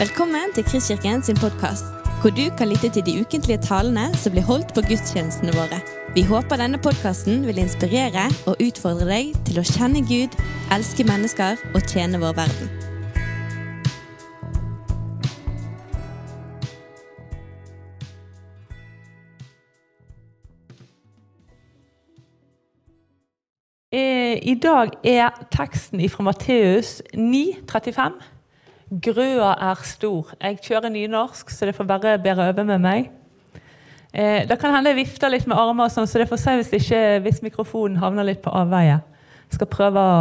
Velkommen til Kristkirken sin podkast, hvor du kan lytte til de ukentlige talene som blir holdt på gudstjenestene våre. Vi håper denne podkasten vil inspirere og utfordre deg til å kjenne Gud, elske mennesker og tjene vår verden. Eh, I dag er teksten fra Matteus 9,35. Grøa er stor. Jeg kjører nynorsk, så det får bare bære over med meg. Eh, det kan hende jeg vifter litt med armer, og sånn, så det får si hvis, ikke, hvis mikrofonen havner litt på avveie. Jeg skal prøve å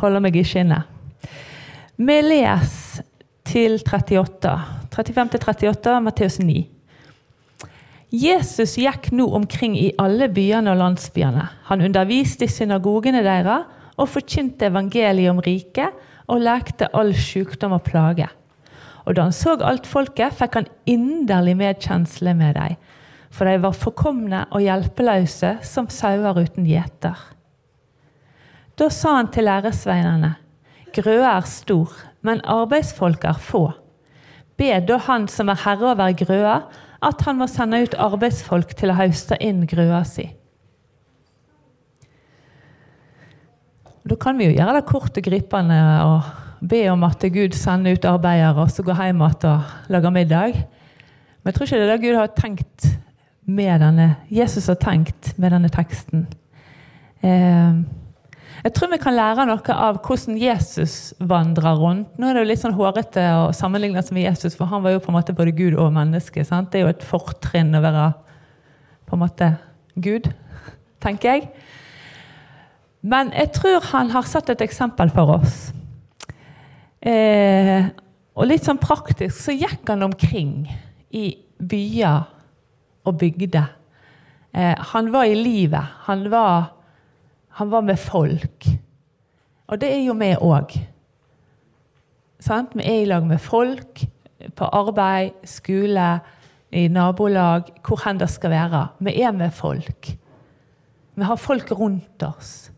holde meg i skinnet. Vi leser til 38. 35 til 38, Matteus 9. Jesus gikk nå omkring i alle byene og landsbyene. Han underviste i synagogene deres og forkynte evangeliet om riket og lekte all sykdom og plage. Og da han så alt folket, fikk han inderlig medkjensle med dem, for de var forkomne og hjelpeløse som sauer uten gjeter. Da sa han til læresveinene, grøa er stor, men arbeidsfolk er få. Be da han som er herre over grøa, at han må sende ut arbeidsfolk til å høste inn grøa si. Da kan vi jo gjøre det kort og gripende og be om at Gud sender ut arbeidere og så går hjem igjen og lager middag. Men jeg tror ikke det er det Gud har tenkt med denne, Jesus har tenkt med denne teksten. Eh, jeg tror vi kan lære noe av hvordan Jesus vandrer rundt. Nå er det jo litt sånn hårete å sammenligne med Jesus, for han var jo på en måte både Gud og menneske. Sant? Det er jo et fortrinn å være på en måte Gud, tenker jeg. Men jeg tror han har satt et eksempel for oss. Eh, og litt sånn praktisk så gikk han omkring i byer og bygder. Eh, han var i livet. Han var, han var med folk. Og det er jo vi òg. Vi er i lag med folk på arbeid, skole, i nabolag, hvor hen det skal være. Vi er med folk. Vi har folk rundt oss.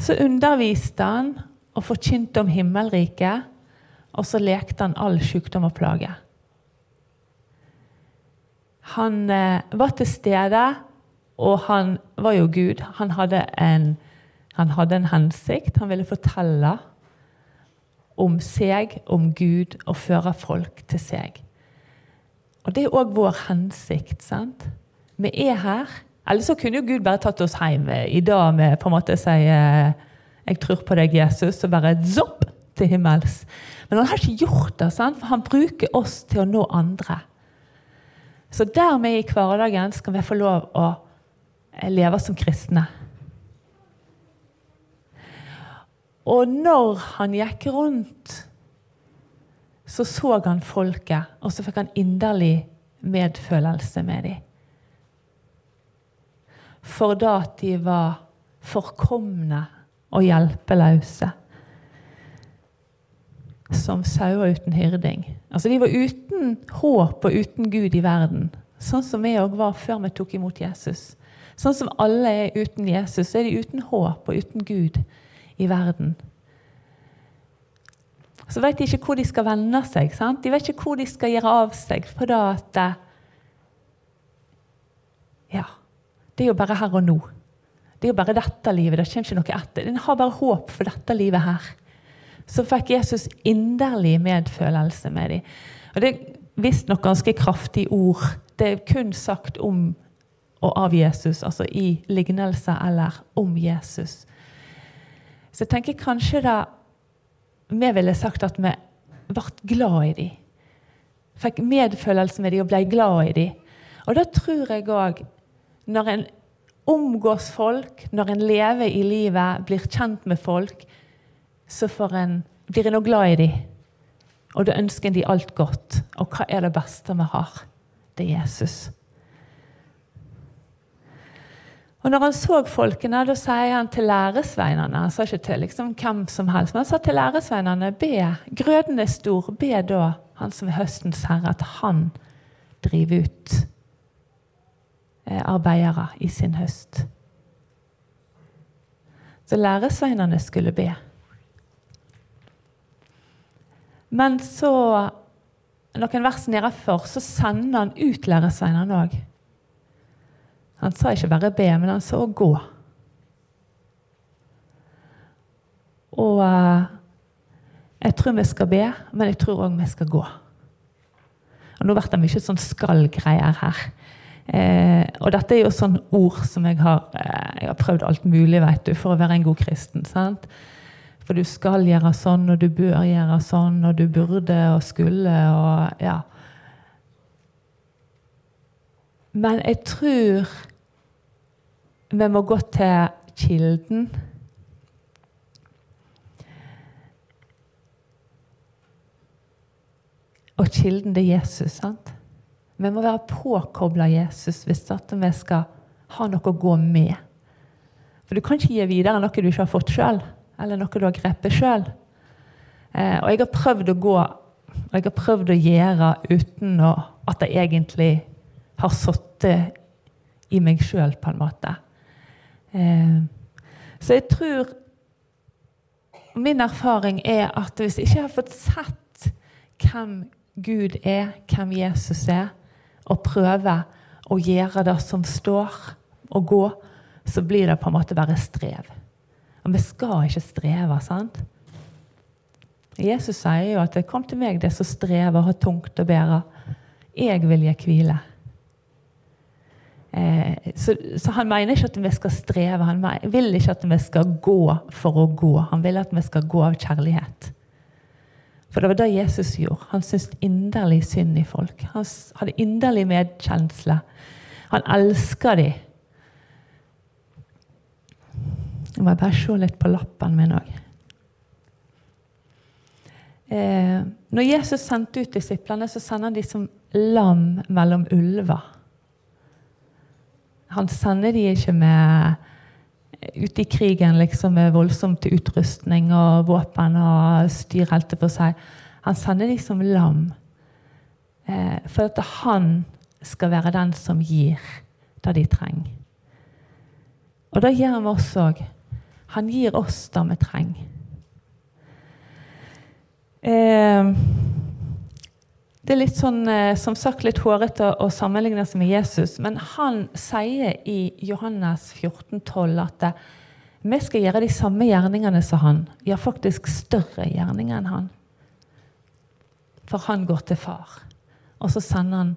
Så underviste han og forkynte om himmelriket, og så lekte han all sykdom og plage. Han eh, var til stede, og han var jo Gud. Han hadde, en, han hadde en hensikt. Han ville fortelle om seg, om Gud, og føre folk til seg. Og det er òg vår hensikt. sant? Vi er her eller så kunne jo Gud bare tatt oss hjem i dag med på en måte å si eh, 'Jeg tror på deg, Jesus', og bare zopp til himmels. Men han har ikke gjort det, sant? for han bruker oss til å nå andre. Så dermed i hverdagen skal vi få lov å eh, leve som kristne. Og når han gikk rundt, så så han folket, og så fikk han inderlig medfølelse med dem for da de var forkomne og hjelpeløse. Som sauer uten hyrding. Altså, de var uten håp og uten Gud i verden. Sånn som vi òg var før vi tok imot Jesus. Sånn som alle er uten Jesus, så er de uten håp og uten Gud i verden. Så vet de ikke hvor de skal vende seg. Sant? De vet ikke hvor de skal gjøre av seg. For da at Ja det er jo bare her og nå. Det er jo bare dette livet. Det kommer ikke noe etter. En har bare håp for dette livet her. Så fikk Jesus inderlig medfølelse med dem. Og Det er visstnok ganske kraftige ord. Det er kun sagt om og av Jesus, altså i lignelse eller om Jesus. Så jeg tenker kanskje da vi ville sagt at vi ble glad i dem. Fikk medfølelse med dem og ble glad i dem. Og da tror jeg òg når en omgås folk, når en lever i livet, blir kjent med folk, så en, blir en òg glad i dem. Og da ønsker en dem alt godt. Og hva er det beste vi har? Det er Jesus. Og når han så folkene, da sier han til læresveinene Han sa ikke til liksom hvem som helst, men han sa til læresveinene be, grøden er stor, be da han som er høstens herre, at han driver ut arbeidere i sin høst. Så læresveinene skulle be. Men så, noen vers nedenfor, så sender han ut læresveinene òg. Han sa ikke bare be, men han sa å gå. Og uh, jeg tror vi skal be, men jeg tror òg vi skal gå. Og Nå blir det mye sånn skal-greier her. Eh, og dette er jo sånn ord som jeg har, eh, jeg har prøvd alt mulig vet du, for å være en god kristen. sant? For du skal gjøre sånn, og du bør gjøre sånn, og du burde og skulle og ja. Men jeg tror vi må gå til kilden. Og kilden det er Jesus. sant? Vi må være påkobla Jesus hvis vi skal ha noe å gå med. For du kan ikke gi videre noe du ikke har fått sjøl, eller noe du har grepet sjøl. Eh, og jeg har prøvd å gå og jeg har prøvd å gjøre uten å, at det egentlig har sittet i meg sjøl, på en måte. Eh, så jeg tror Min erfaring er at hvis jeg ikke har fått sett hvem Gud er, hvem Jesus er, og prøve å gjøre det som står, og gå, så blir det på en måte bare strev. Og vi skal ikke streve, sant? Jesus sier jo at 'kom til meg, det som strever og har tungt å bære'. Jeg vil gi hvile. Eh, så, så, han mener ikke at vi skal streve. Han vil ikke at vi skal gå for å gå. Han vil at vi skal gå av kjærlighet. For det var det Jesus gjorde. Han syntes inderlig synd i folk. Han hadde inderlig medkjensle. Han elska dem. Jeg må bare se litt på lappen min òg. Eh, når Jesus sendte ut disiplene, så sender han de som lam mellom ulver. Han sender de ikke med ute i krigen liksom, med voldsomt utrustning og våpen og styr helt for seg. Han sender de som lam. Eh, for at han skal være den som gir det de trenger. Og det gjør han oss òg. Han gir oss det vi trenger. Eh, det er litt sånn, eh, som sagt litt hårete å sammenligne seg med Jesus, men han sier i Johannes 14, 12 at eh, vi skal gjøre de samme gjerningene som han. Ja, faktisk større gjerninger enn han. For han går til far. Og så sender han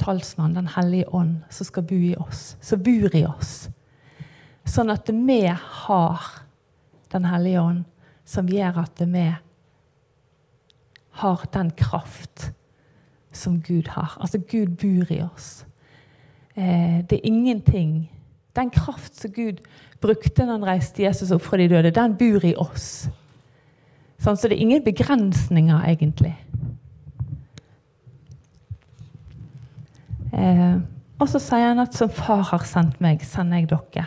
talsmannen, Den hellige ånd, som skal bo i oss. Som bor i oss. Sånn at vi har Den hellige ånd, som gjør at vi har den kraft som Gud har. Altså, Gud bor i oss. Eh, det er ingenting Den kraft som Gud brukte når han reiste Jesus opp fra de døde, den bor i oss. Sånn, så det er ingen begrensninger, egentlig. Eh, og så sier han at som far har sendt meg, sender jeg dere.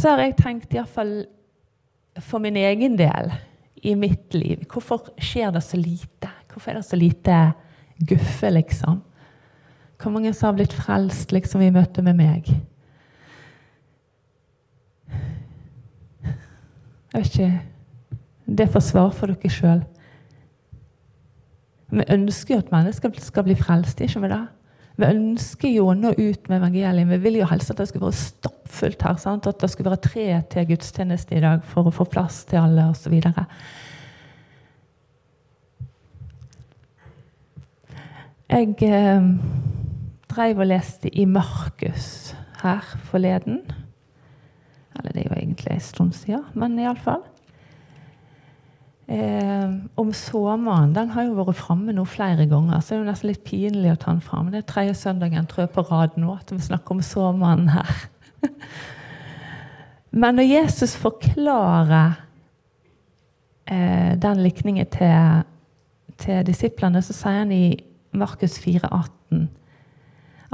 Så har jeg tenkt, iallfall for min egen del i mitt liv Hvorfor skjer det så lite? Hvorfor er det så lite guffe, liksom? Hvor mange som har blitt frelst liksom, i møte med meg? Jeg vet ikke Det får svar for dere sjøl. Vi ønsker jo at mennesker skal bli frelst, ikke vi det? Vi ønsker jo å nå ut med evangeliet. Vi vil jo helst at det skulle være stappfullt her. Sant? At det skulle være tre til gudstjeneste i dag for å få plass til alle osv. Jeg eh, dreiv og leste i Markus her forleden. Eller det er jo egentlig en stund siden, men iallfall. Eh, om sommeren den har jo vært framme nå flere ganger. så det er jo nesten litt pinlig å ta den fram. Det er tredje søndagen tror jeg, på rad nå at vi snakker om sommeren her. Men når Jesus forklarer eh, den likningen til, til, disiplene, så sier han i Markus 4,18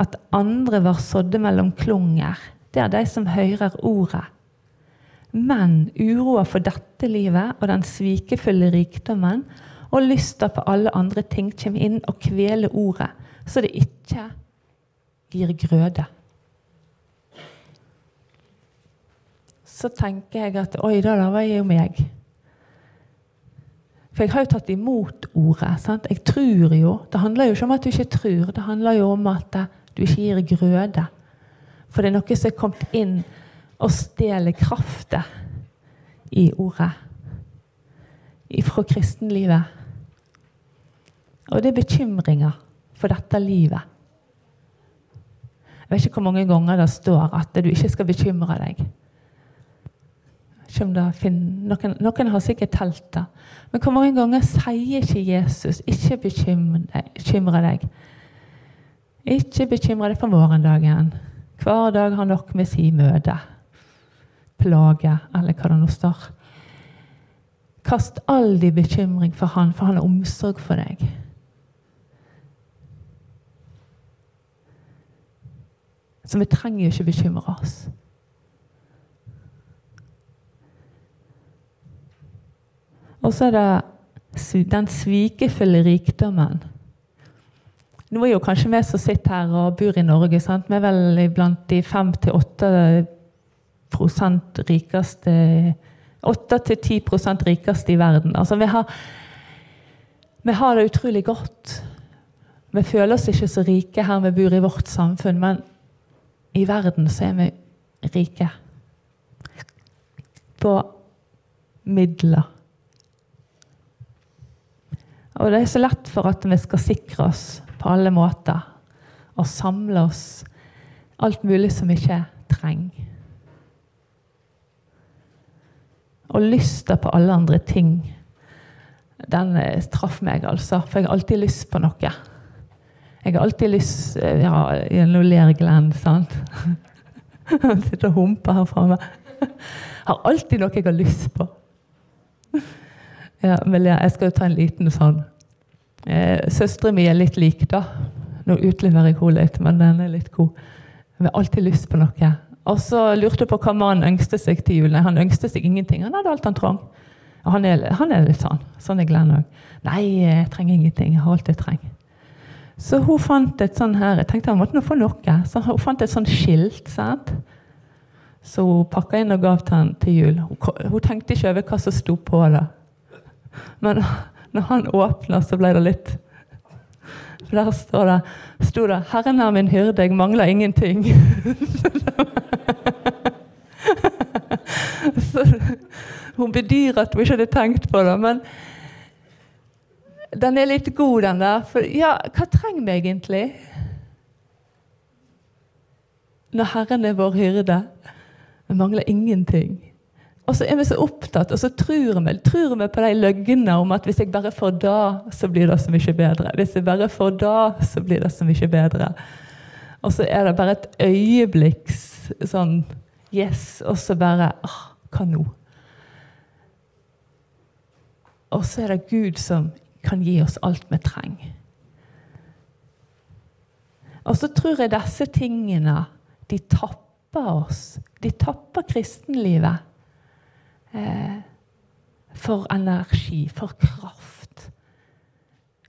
at andre var sådde mellom klunger. Det er de som hører ordet men uroa for dette livet og den svikefulle rikdommen og lysta på alle andre ting kommer inn og kveler ordet, så det ikke gir grøde. Så tenker jeg at oi, da, var jeg jo meg. For jeg har jo tatt imot ordet. sant? Jeg tror jo. Det handler jo ikke om at du ikke tror, det handler jo om at du ikke gir grøde. For det er noe som er kommet inn og stjeler kraften i ordet. Fra kristenlivet. Og det er bekymringer for dette livet. Jeg vet ikke hvor mange ganger det står at du ikke skal bekymre deg. Noen, noen, har sikkert telt det. Men hvor mange ganger sier ikke Jesus 'ikke bekymre deg'? Ikke bekymre deg for morgendagen. Hver dag har nok med sin møte. Plage, eller hva det nå står. Kast all din bekymring for han, for han har omsorg for deg. Så vi trenger jo ikke bekymre oss. Og så er det den svikefulle rikdommen. Nå er jo kanskje vi som sitter her og bor i Norge, sant? vi er vel blant de 5-8 rikeste 8-10% rikeste i verden. Altså, vi har, vi har det utrolig godt. Vi føler oss ikke så rike her vi bor i vårt samfunn, men i verden så er vi rike. På midler. Og det er så lett for at vi skal sikre oss på alle måter. Og samle oss alt mulig som vi ikke trenger. Og lysta på alle andre ting, den eh, traff meg, altså. For jeg har alltid lyst på noe. Jeg har alltid lyst eh, Ja, nå ler Glenn, sant? Han sitter og humper her framme. Har alltid noe jeg har lyst på. Ja, men jeg skal jo ta en liten sånn eh, Søstera mi er litt lik, da. Nå utleverer jeg henne litt, men den er litt god. Vi har alltid lyst på noe. Og så lurte jeg på hva mannen ønsket seg til jul. Nei, han ønsket seg ingenting. Han hadde alt han trang. Han er, han er litt sånn. Sånn er Glenn òg. Nei, jeg trenger ingenting. Jeg har alt jeg trenger. Så hun fant et sånn her, jeg tenkte han måtte nå få noe. Så hun fant et sånn skilt. sant? Så hun pakka inn og gav til han til jul. Hun, hun tenkte ikke over hva som sto på det. Men når han åpna, så ble det litt For der står det, sto det 'Herren er min hyrde, jeg mangler ingenting'. så hun bedyrer at hun ikke hadde tenkt på det. Men den er litt god, den der. For ja, hva trenger vi egentlig? Når Herren er vår hyrde. Vi mangler ingenting. Og så er vi så opptatt, og så tror vi, tror vi på de løgnene om at hvis jeg bare får da, så blir det så mye bedre. Hvis jeg bare får da, så blir det så mye bedre. Og så er det bare et øyeblikks sånn Yes. Og så bare ah, Hva nå? Og så er det Gud som kan gi oss alt vi trenger. Og så tror jeg disse tingene de tapper oss. De tapper kristenlivet eh, for energi, for kraft.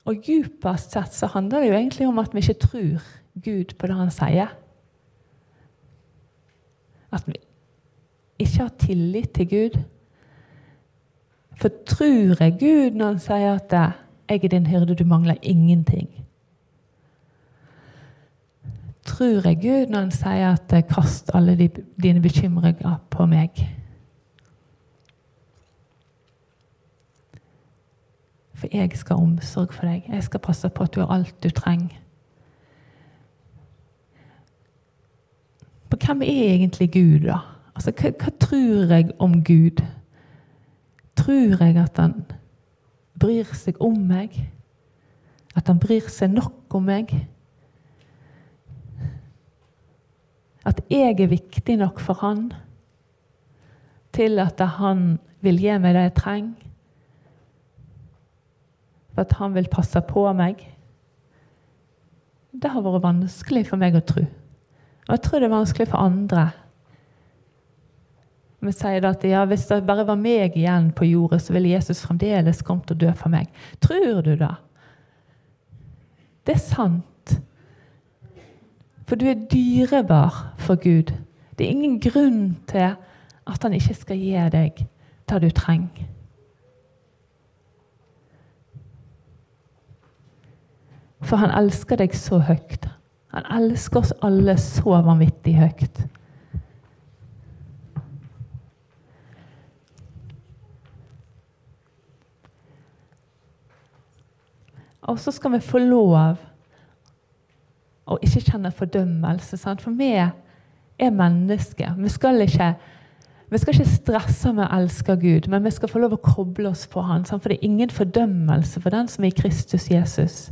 Og djupest sett så handler det jo egentlig om at vi ikke tror Gud på det han sier. At vi ikke har tillit til Gud. For tror jeg Gud når han sier at 'jeg er din hyrde, du mangler ingenting'? Tror jeg Gud når han sier at 'kast alle dine bekymringer på meg'? For jeg skal ha omsorg for deg. Jeg skal passe på at du har alt du trenger. For hvem er egentlig Gud, da? Altså, hva, hva tror jeg om Gud? Tror jeg at han bryr seg om meg? At han bryr seg nok om meg? At jeg er viktig nok for han til at han vil gi meg det jeg trenger? At han vil passe på meg. Det har vært vanskelig for meg å tro. Og jeg tror det er vanskelig for andre. Vi sier at ja, hvis det bare var meg igjen på jordet, så ville Jesus fremdeles kommet og dø for meg. Tror du det? Det er sant. For du er dyrebar for Gud. Det er ingen grunn til at han ikke skal gi deg det du trenger. For han elsker deg så høyt. Han elsker oss alle så vanvittig høyt. Og så skal vi få lov å ikke kjenne fordømmelse. Sant? For vi er mennesker. Vi skal, ikke, vi skal ikke stresse med å elske Gud, men vi skal få lov å koble oss på Han. Sant? For det er ingen fordømmelse for den som er i Kristus Jesus.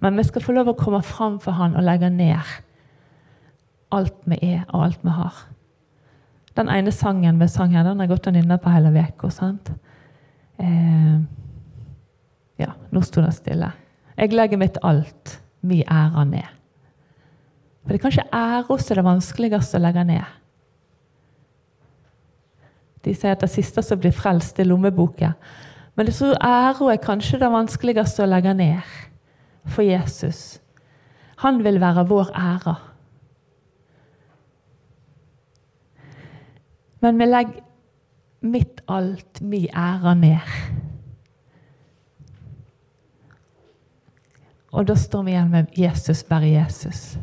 Men vi skal få lov å komme fram for Han og legge ned alt vi er, og alt vi har. Den ene sangen vi sang her, den har gått og nynna på hele uka. Eh, ja, nå sto det stille. Jeg legger mitt alt, mi ære ned. For det er kanskje æra som er det vanskeligste å legge ned. De sier at det siste som blir frelst, er lommeboka. Men det æra er kanskje det vanskeligste å legge ned for Jesus. Han vil være vår ære. Men vi legger mitt alt, mi ære, ned. Og da står vi igjen med Jesus, bare Jesus.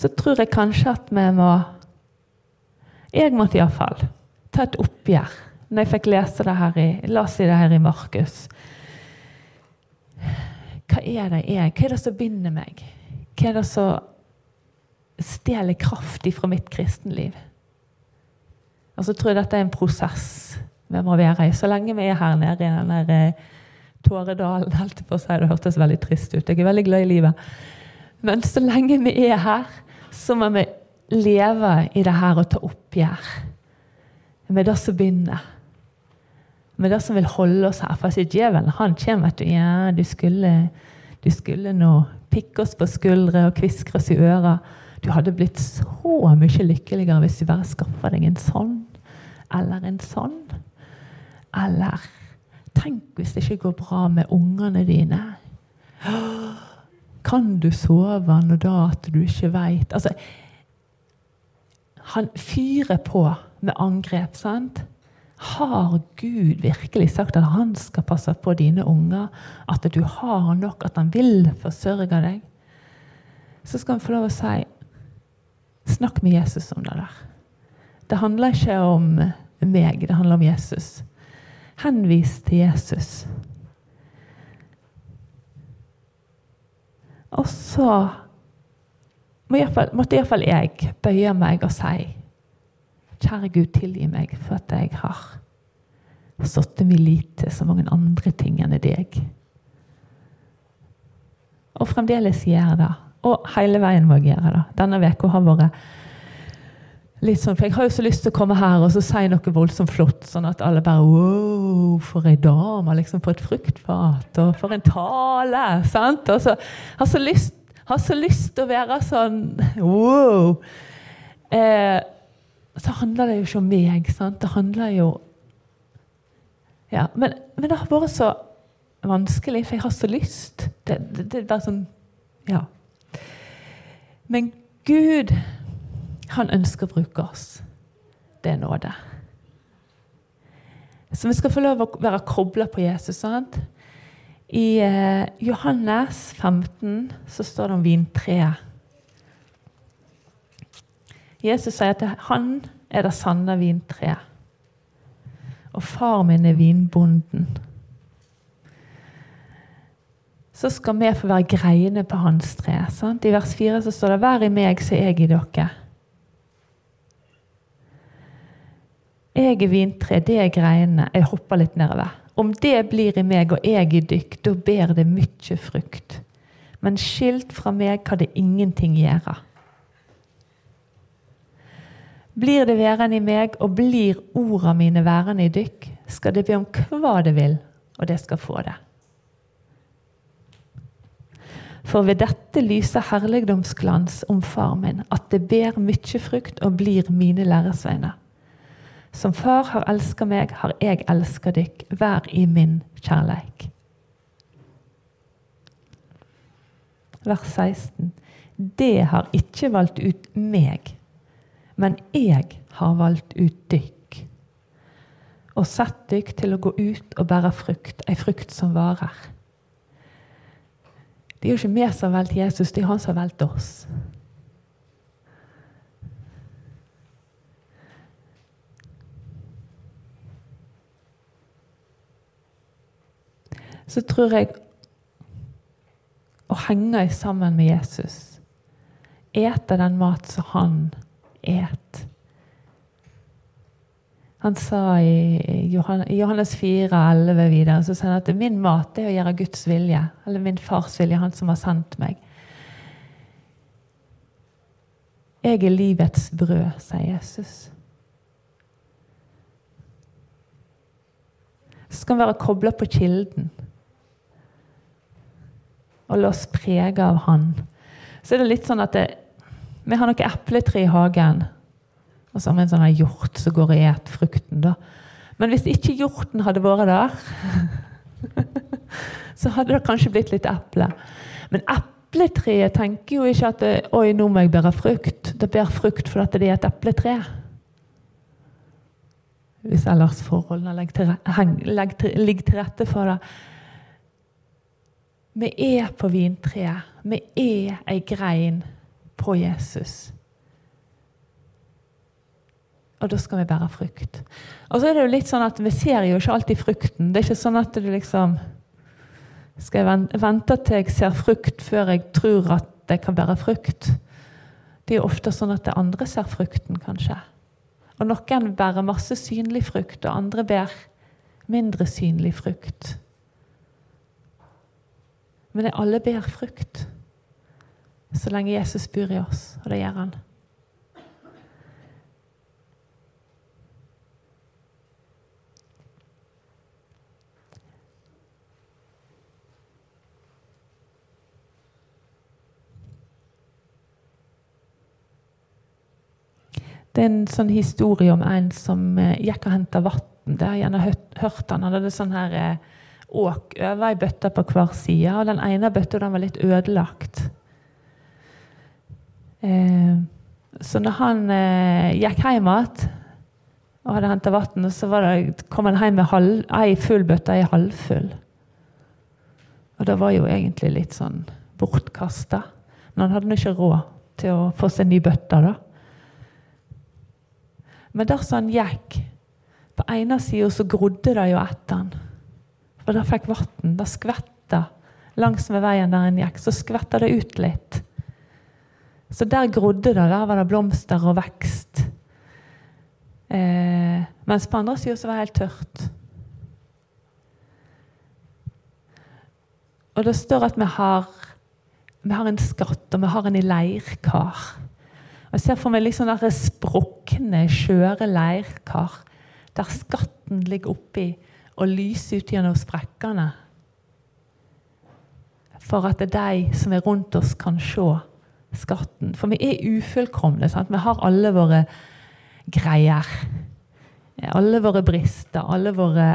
så tror jeg kanskje at vi må Jeg måtte iallfall ta et oppgjør når jeg fikk lese det her i, la oss si det her i Markus. Hva er det jeg? Hva er det som binder meg? Hva er det som stjeler kraft fra mitt kristenliv? Og så tror jeg dette er en prosess vi må være i. Så lenge vi er her nede i den der Tåredalen, holdt på å. Det hørtes veldig trist ut. Jeg er veldig glad i livet. Men så lenge vi er her, så må vi leve i det her og ta oppgjør med det som begynner. Med det som vil holde oss her. For djevelen han kommer du, ja, du skulle, du skulle nå pikke oss på skuldre og kviskre oss i øra. Du hadde blitt så mye lykkeligere hvis du bare skaffa deg en sånn eller en sånn. Eller tenk hvis det ikke går bra med ungene dine. Kan du sove når da at du ikke veit altså, Han fyrer på med angrep. sant? Har Gud virkelig sagt at han skal passe på dine unger? At du har nok, at han vil forsørge deg? Så skal han få lov å si Snakk med Jesus om det der. Det handler ikke om meg, det handler om Jesus. Henvis til Jesus. Og så måtte iallfall jeg bøye meg og si Kjære Gud, tilgi meg for at jeg har satt min lit til så mange andre ting enn deg. Og fremdeles gjør det. Og hele veien må jeg gjøre det. Denne uka har vært litt sånn, for Jeg har jo så lyst til å komme her og så si noe voldsomt flott, sånn at alle bare Wow, for ei dame! liksom For et fruktfat! Og for en tale! sant? Og så har så lyst, har så lyst til å være sånn Wow! Eh, så handler det jo ikke om meg. sant? Det handler jo ja, men, men, det har vært så vanskelig, for jeg har så lyst. Det, det, det er bare sånn Ja. Men Gud han ønsker å bruke oss. Det er nåde. Så vi skal få lov å være kobla på Jesus. sant? I eh, Johannes 15 så står det om vintreet. Jesus sier at han er det sanne vintreet. Og far min er vinbonden. Så skal vi få være greiene på hans tre. Sant? I vers 4 så står det 'Vær i meg, så er jeg i dere'. Jeg er vintre, det er greiene. Jeg hopper litt nedover. Om det blir i meg og jeg i dykk, da ber det mye frukt. Men skilt fra meg kan det ingenting gjøre. Blir det værende i meg, og blir orda mine værende i dykk, skal det be om hva det vil, og det skal få det. For ved dette lyser herligdomsglans om far min, at det ber mye frukt og blir mine læresveiner. Som far har elska meg, har jeg elska dykk. Vær i min kjærleik. vers 16. Det har ikke valgt ut meg, men jeg har valgt ut dykk. Og sett dykk til å gå ut og bære frukt, ei frukt som varer. Det er jo ikke vi som har valgt Jesus, det er han som har valgt oss. Så tror jeg å henge sammen med Jesus, ete den mat som han et. Han sa i Johannes 4, 11 videre så sa han at min mat er å gjøre Guds vilje, eller min fars vilje, han som har sendt meg. Jeg er livets brød, sier Jesus. Så skal vi være kobla på kilden og la oss prege av Han. Så er det litt sånn at det, vi har noe epletre i hagen. Og så har vi en sånn hjort som går og et frukten. da. Men hvis ikke hjorten hadde vært der, så hadde det kanskje blitt litt eple. Men epletreet tenker jo ikke at det, oi, nå må jeg bære frukt. Det bærer frukt fordi det er et epletre. Hvis ellers forholdene ligger til, til, til rette for det. Vi er på vintreet. Vi er ei grein på Jesus. Og da skal vi bære frukt. Og så er det jo litt sånn at Vi ser jo ikke alltid frukten. Det er ikke sånn at du liksom Skal jeg vente til jeg ser frukt før jeg tror at jeg kan bære frukt? Det er jo ofte sånn at det andre ser frukten, kanskje. Og noen bærer masse synlig frukt, og andre bærer mindre synlig frukt. Men alle bærer frukt så lenge Jesus bor i oss, og det gjør han. Det er en sånn historie om en som eh, gikk og henta vann. Det har jeg gjerne hørt, han. Hadde sånn her eh, åk over ei bøtte på hver side. Og den ene bøtta var litt ødelagt. Eh, så når han eh, gikk hjem igjen og hadde henta vann, så det, kom han hjem med halv, ei full bøtte, ei halvfull. Og det var jo egentlig litt sånn bortkasta. Men han hadde ikke råd til å få seg ny bøtte. da. Men dersom han gikk På ene sida så grodde det jo etter han. For det fikk vann. Det skvetta langs med veien der han gikk. Så skvetta det ut litt. Så der grodde det. Der var det blomster og vekst. Eh, mens på andre sida var det helt tørt. Og det står at vi har, vi har en skatt, og vi har en i leirkar. Og Jeg ser for meg liksom der sprukne, skjøre leirkar der skatten ligger oppi og lyser ut gjennom sprekkene. For at det er de som er rundt oss, kan se skatten. For vi er ufullkomne. Sant? Vi har alle våre greier. Alle våre brister, alle våre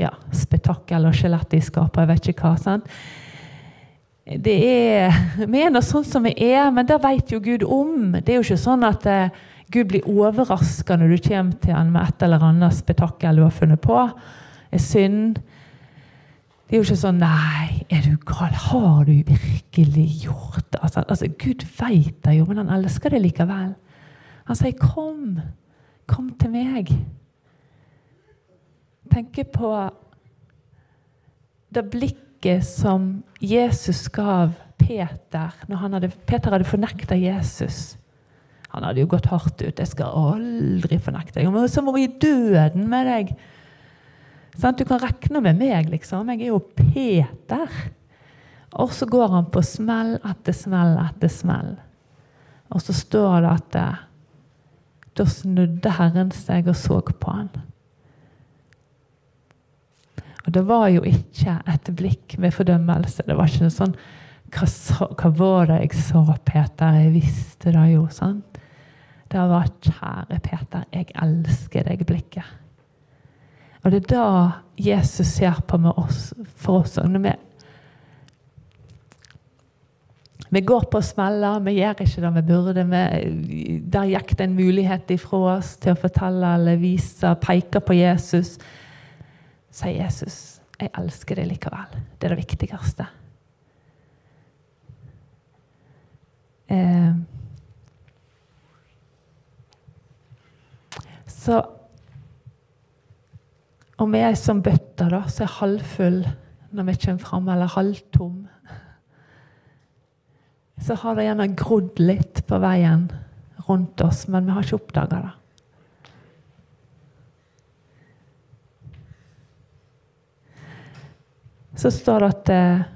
ja, spetakkel og skjelett de skaper, Jeg vet ikke hva. sant? det er, Vi er nå sånn som vi er, men det vet jo Gud om. Det er jo ikke sånn at eh, Gud blir overraska når du kommer til han med et eller annet spetakkel du har funnet på. Er synd. Det er jo ikke sånn Nei, er du gal? Har du virkelig gjort det? Altså, altså, Gud veit det jo, men han elsker det likevel. Han sier, 'Kom. Kom til meg.' Tenk på det blikket som Jesus gav Peter når hadde, Peter hadde fornekta Jesus. Han hadde jo gått hardt ut. 'Jeg skal aldri fornekte deg.' Så må vi i døden med deg. Sånn, du kan regne med meg, liksom. Jeg er jo Peter. Og så går han på smell etter smell etter smell. Og så står det at det da snudde Herren seg og så på han. Og det var jo ikke et blikk med fordømmelse. Det var ikke noe sånn hva, hva, var det jeg sa, Peter? Jeg visste det jo. sant? Det var 'Kjære Peter, jeg elsker deg'-blikket. Og det er da Jesus ser på med oss, for oss. Når vi, Vi går på smeller, vi gjør ikke det vi burde. Vi, der gikk det en mulighet ifra oss til å fortelle eller vise, peke på Jesus. Sier Jesus, 'Jeg elsker deg likevel'. Det er det viktigste. Eh, så om vi er som bøtter da, så er halvfull når vi kommer fram, eller halvtom så har det gjerne grodd litt på veien rundt oss, men vi har ikke oppdaga det. Så står det at eh,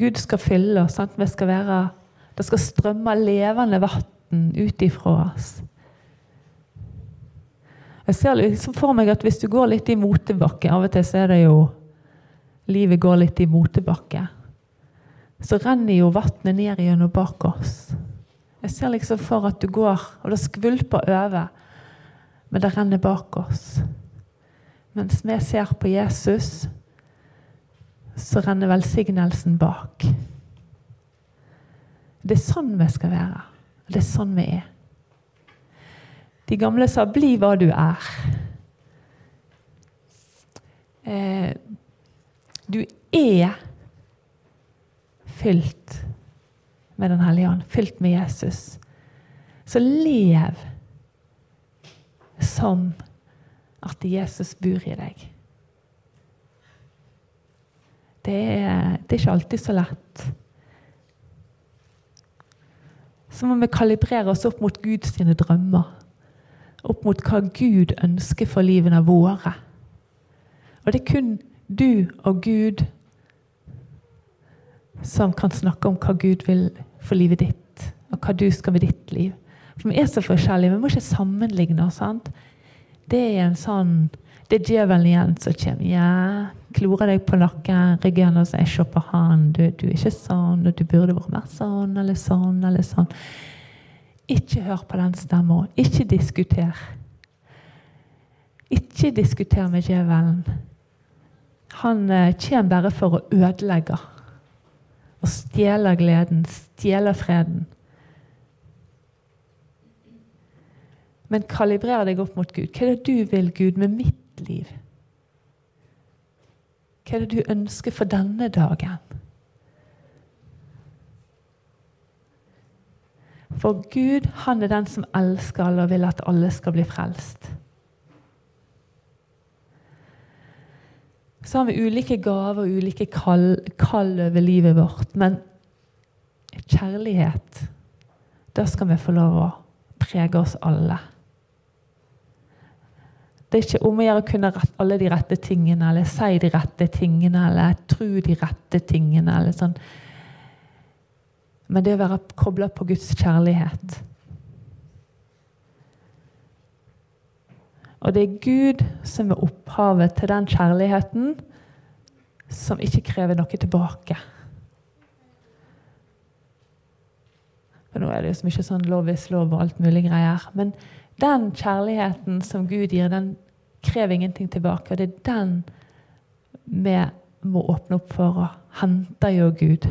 Gud skal fylle oss. Sant? Skal være, det skal strømme levende vann ut ifra oss. Jeg ser liksom for meg at hvis du går litt i motebakke Av og til så er det jo Livet går litt i motebakke så renner jo vannet ned gjennom bak oss. Jeg ser liksom for at du går, og det skvulper over, men det renner bak oss. Mens vi ser på Jesus, så renner velsignelsen bak. Det er sånn vi skal være. Det er sånn vi er. De gamle sa 'bli hva du er'. Eh, du er fylt med Den hellige ånd, fylt med Jesus. Så lev som at Jesus bor i deg. Det er, det er ikke alltid så lett. Så må vi kalibrere oss opp mot Guds drømmer. Opp mot hva Gud ønsker for livene våre. Og det er kun du og Gud som kan snakke om hva Gud vil for livet ditt, og hva du skal med ditt liv. For Vi er så forskjellige. Vi må ikke sammenligne sant? Det er en sånn Det er djevelen igjen som kommer. Ja, klorer deg på nakken, ryggen og sier 'Se på han, du, du, er ikke sånn, og du burde vært mer sånn eller sånn eller sånn'. Ikke hør på den stemmen. Ikke diskuter. Ikke diskuter med djevelen. Han eh, kommer bare for å ødelegge og stjeler gleden, stjeler freden. Men kalibrer deg opp mot Gud. Hva er det du vil, Gud, med mitt liv? Hva er det du ønsker for denne dagen? For Gud, han er den som elsker alle og vil at alle skal bli frelst. Så har vi ulike gaver og ulike kall, kall over livet vårt. Men kjærlighet, da skal vi få lov å prege oss alle. Det er ikke om å gjøre å kunne rette alle de rette tingene, eller si de rette tingene, eller tro de rette tingene. eller sånn. Men det å være kobla på Guds kjærlighet. Og det er Gud som er opphavet til den kjærligheten som ikke krever noe tilbake. For nå er det jo så mye sånn lov is lov og alt mulig greier. Men den kjærligheten som Gud gir, den krever ingenting tilbake. Og det er den vi må åpne opp for å hente jo Gud.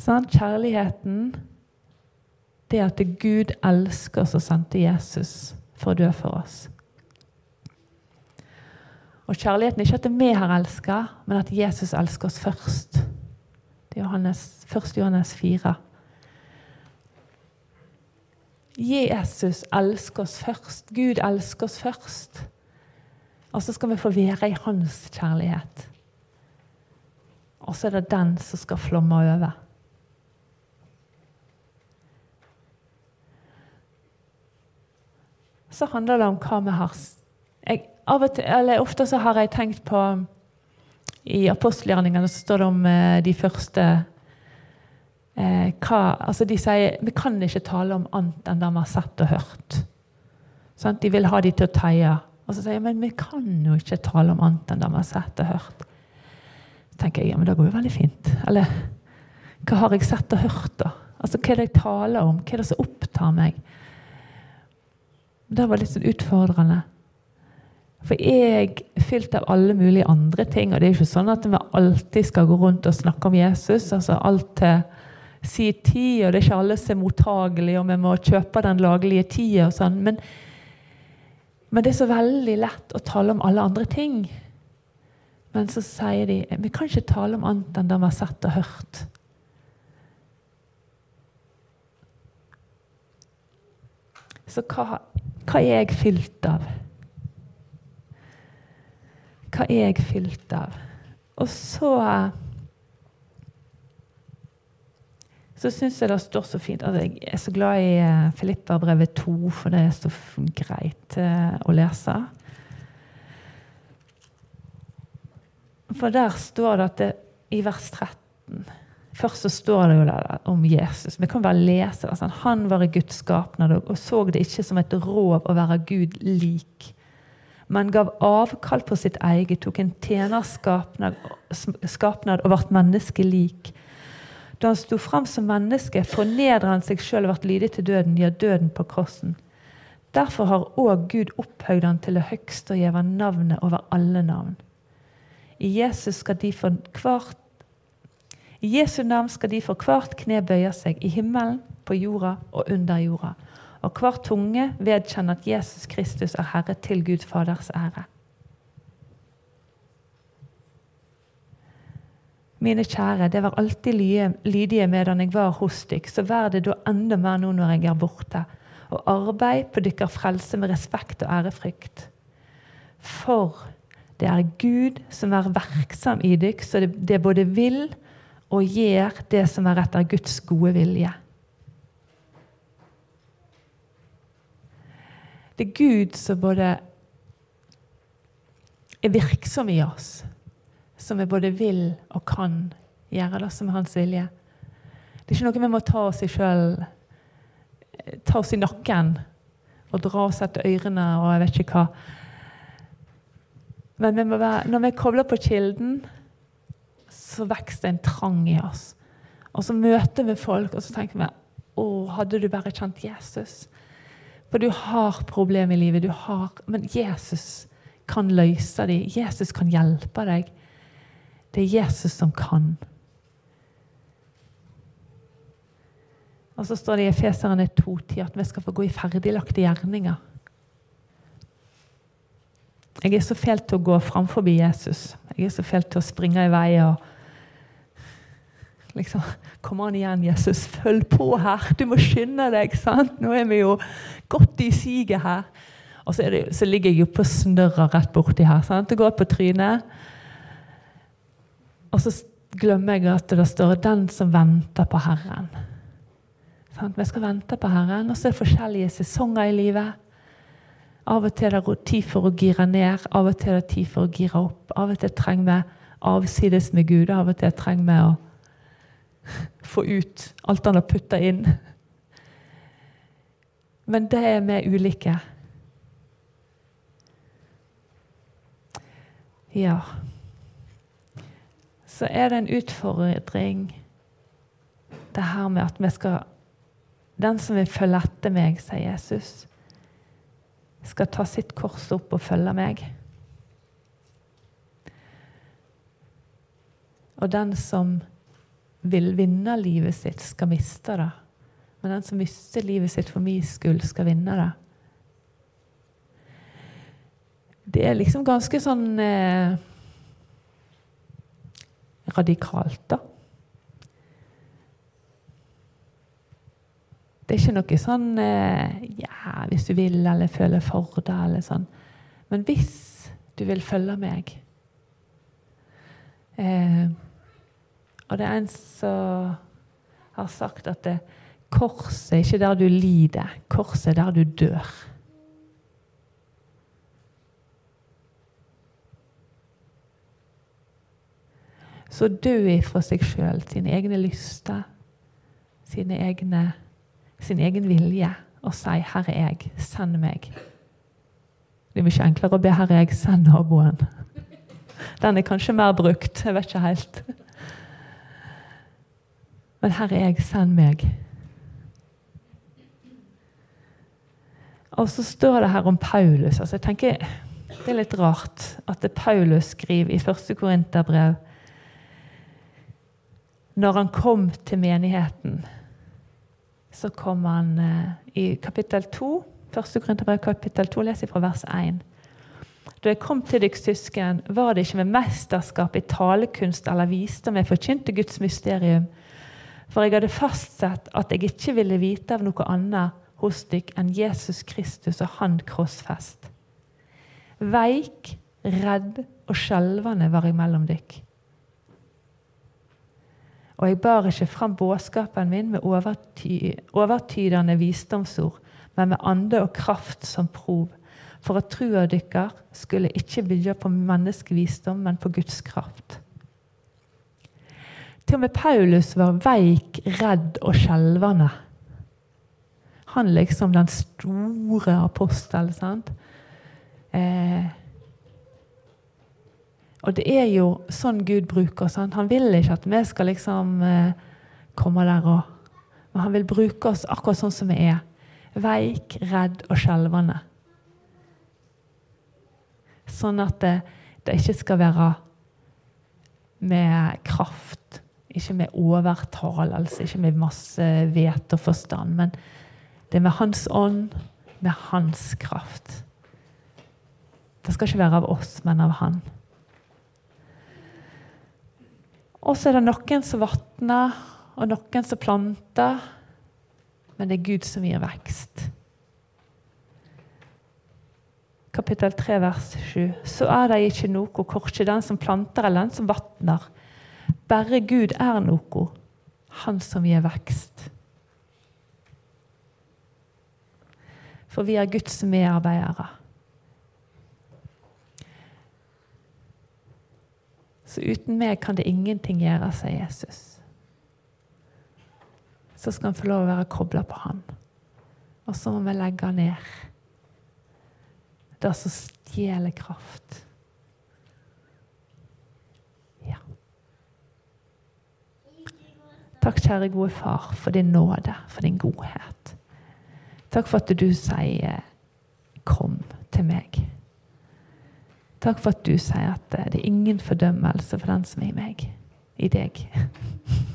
Sånn, kjærligheten det at Gud elsker oss og sendte Jesus for å dø for oss. Og kjærligheten er ikke at vi har elska, men at Jesus elsker oss først. Det er Johannes, 1. Johannes 4. Jesus elsker oss først. Gud elsker oss først. Og så skal vi få være i hans kjærlighet. Og så er det den som skal flomme over. Så handler det om hva vi har jeg, til, Ofte så har jeg tenkt på I apostelgjerningene så står det om eh, de første eh, hva, altså De sier vi kan ikke tale om annet enn det vi har sett og hørt. Sånn, de vil ha de til å teie. Og så sier jeg men vi kan jo ikke tale om annet enn det vi har sett og hørt. Så tenker jeg ja, men det går jo veldig fint. Eller hva har jeg sett og hørt, da? Altså, Hva er det jeg taler om? Hva er det som opptar meg? Det var litt sånn utfordrende. For jeg er fylt av alle mulige andre ting. Og det er ikke sånn at vi alltid skal gå rundt og snakke om Jesus. altså alt til si tid, og det er ikke alle som er mottagelige, og vi må kjøpe den laglige tida og sånn. Men, men, det er så veldig lett å tale om alle andre ting. Men så sier de vi kan ikke tale om annet enn det vi har sett og hørt. Så hva, hva er jeg fylt av? Hva er jeg fylt av? Og så så syns jeg det står så fint altså Jeg er så glad i eh, Filippa-brevet 2, for det er så greit eh, å lese. For der står det at det, i vers 13 Først så står det jo der om Jesus. Vi kan bare lese det. Sånn. Han var i Guds skapnad og så det ikke som et rov å være Gud lik men gav avkall på sitt eget, tok en tjenerskapnad skapnad og ble menneskelik. Da han sto fram som menneske, fornedra han seg sjøl og ble lydig til døden, ja, døden på krossen. Derfor har òg Gud opphøyd han til det høgste og gjeve navnet over alle navn. I Jesus skal de for hvert i Jesu navn skal de for hvert kne bøye seg, i himmelen, på jorda og under jorda og hver tunge vedkjenner at Jesus Kristus er Herre til Gud Faders ære. Mine kjære, det var alltid lydige medan jeg var hos dykk, så vær det da enda mer nå når jeg er borte, og arbeid på dykker frelse med respekt og ærefrykt. For det er Gud som er verksam i dykk, så det, det både vil og gjør det som er etter Guds gode vilje. Det er Gud som både er virksom i oss, som vi både vil og kan gjøre det som er hans vilje. Det er ikke noe vi må ta oss i sjøl, ta oss i nakken og dra oss etter ørene og jeg vet ikke hva. Men vi være, når vi kobler på kilden, så vokser det en trang i oss. Og så møter vi folk, og så tenker vi å, hadde du bare kjent Jesus? For du har problemer i livet, du har, men Jesus kan løse dem. Jesus kan hjelpe deg. Det er Jesus som kan. Og så står det i Efeserne 2.10 at vi skal få gå i ferdiglagte gjerninger. Jeg er så fæl til å gå framfor Jesus. Jeg er så fæl til å springe i vei og liksom, Kom an igjen, Jesus. Følg på her. Du må skynde deg. sant? Nå er vi jo godt i siget her. Og så, det, så, ligger jeg jo på snørra rett borti her. sant? Det går på trynet. Og så glemmer jeg at det står 'den som venter på Herren'. Sant? Vi skal vente på Herren. Og så er det forskjellige sesonger i livet. Av og til er det tid for å gire ned, av og til er det tid for å gire opp. Av og til trenger vi avsides med Gud, av og til trenger vi å få ut alt han har putta inn. Men det er vi ulike. Ja. Så er det en utfordring, det her med at vi skal Den som vil følge etter meg, sier Jesus, skal ta sitt kors opp og følge meg. Og den som vil vinne livet sitt, skal miste det. Men den som mister livet sitt for min skyld, skal vinne det. Det er liksom ganske sånn eh, radikalt, da. Det er ikke noe sånn eh, Ja, hvis du vil, eller føler for det, eller sånn. Men hvis du vil følge meg eh, og det er en som har sagt at det, korset er ikke der du lider, korset er der du dør. Så dø ifra seg sjøl, sine egne lyster, sine egne, sin egen vilje, og si 'Her er jeg, send meg'. Det er mye enklere å be 'Her er jeg, send naboen'. Den er kanskje mer brukt. Jeg vet ikke helt. Men her er jeg, send meg. Og så står det her om Paulus. altså jeg tenker, Det er litt rart at det Paulus skriver i første Korinterbrev Når han kom til menigheten, så kom han eh, i kapittel 2, første Korinterbrev kapittel 2, leser jeg fra vers 1. Da jeg kom til dykk søsken, var det ikke med mesterskap i talekunst eller visdom jeg forkynte Guds mysterium, for jeg hadde fastsett at jeg ikke ville vite av noe annet hos dykk enn Jesus Kristus og Han krossfest. Veik, redd og skjelvende var jeg mellom dere. Og jeg bar ikke fram budskapen min med overty overtydende visdomsord, men med ande og kraft som prov, for at trua dykkar skulle ikke bygge på menneskevisdom, men på Guds kraft. Til og med Paulus var veik, redd og skjelvende. Han liksom den store apostel. sant? Eh, og det er jo sånn Gud bruker oss. Han vil ikke at vi skal liksom eh, komme der og Men han vil bruke oss akkurat sånn som vi er. Veik, redd og skjelvende. Sånn at det, det ikke skal være med kraft, ikke med overtalelse, ikke med masse vet og forstand. Men det er med Hans ånd, med Hans kraft. Det skal ikke være av oss, men av Han. Og så er det noen som vatner, og noen som planter. Men det er Gud som gir vekst. Kapittel 3, vers 7. Så er det ikke noe, korkje den som planter eller den som vatner. Bare Gud er noe, Han som gir vekst. For vi er Guds medarbeidere. Så uten meg kan det ingenting gjøre, sier Jesus. Så skal han få lov å være kobla på han. Og så må vi legge ned det som stjeler kraft. Ja. Takk, kjære gode far, for din nåde, for din godhet. Takk for at du sier 'kom til meg'. Takk for at du sier at det er ingen fordømmelse for den som er i meg, i deg.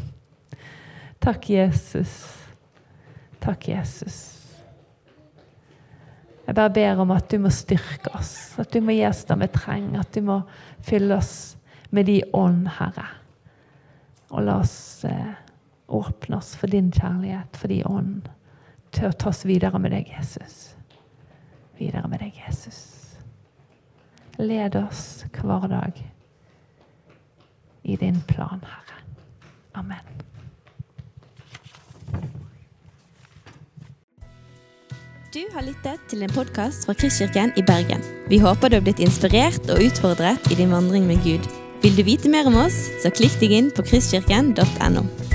Takk, Jesus. Takk, Jesus. Jeg bare ber om at du må styrke oss, at du må gi oss det vi trenger, at du må fylle oss med de ånd, Herre. Og la oss eh, åpne oss for din kjærlighet, for de ånd, til å ta oss videre med deg, Jesus. Videre med deg, Jesus. Led oss hver dag i din plan, Herre. Amen. Du har lyttet til en podkast fra Kristkirken i Bergen. Vi håper du har blitt inspirert og utfordret i din vandring med Gud. Vil du vite mer om oss, så klikk deg inn på kristkirken.no.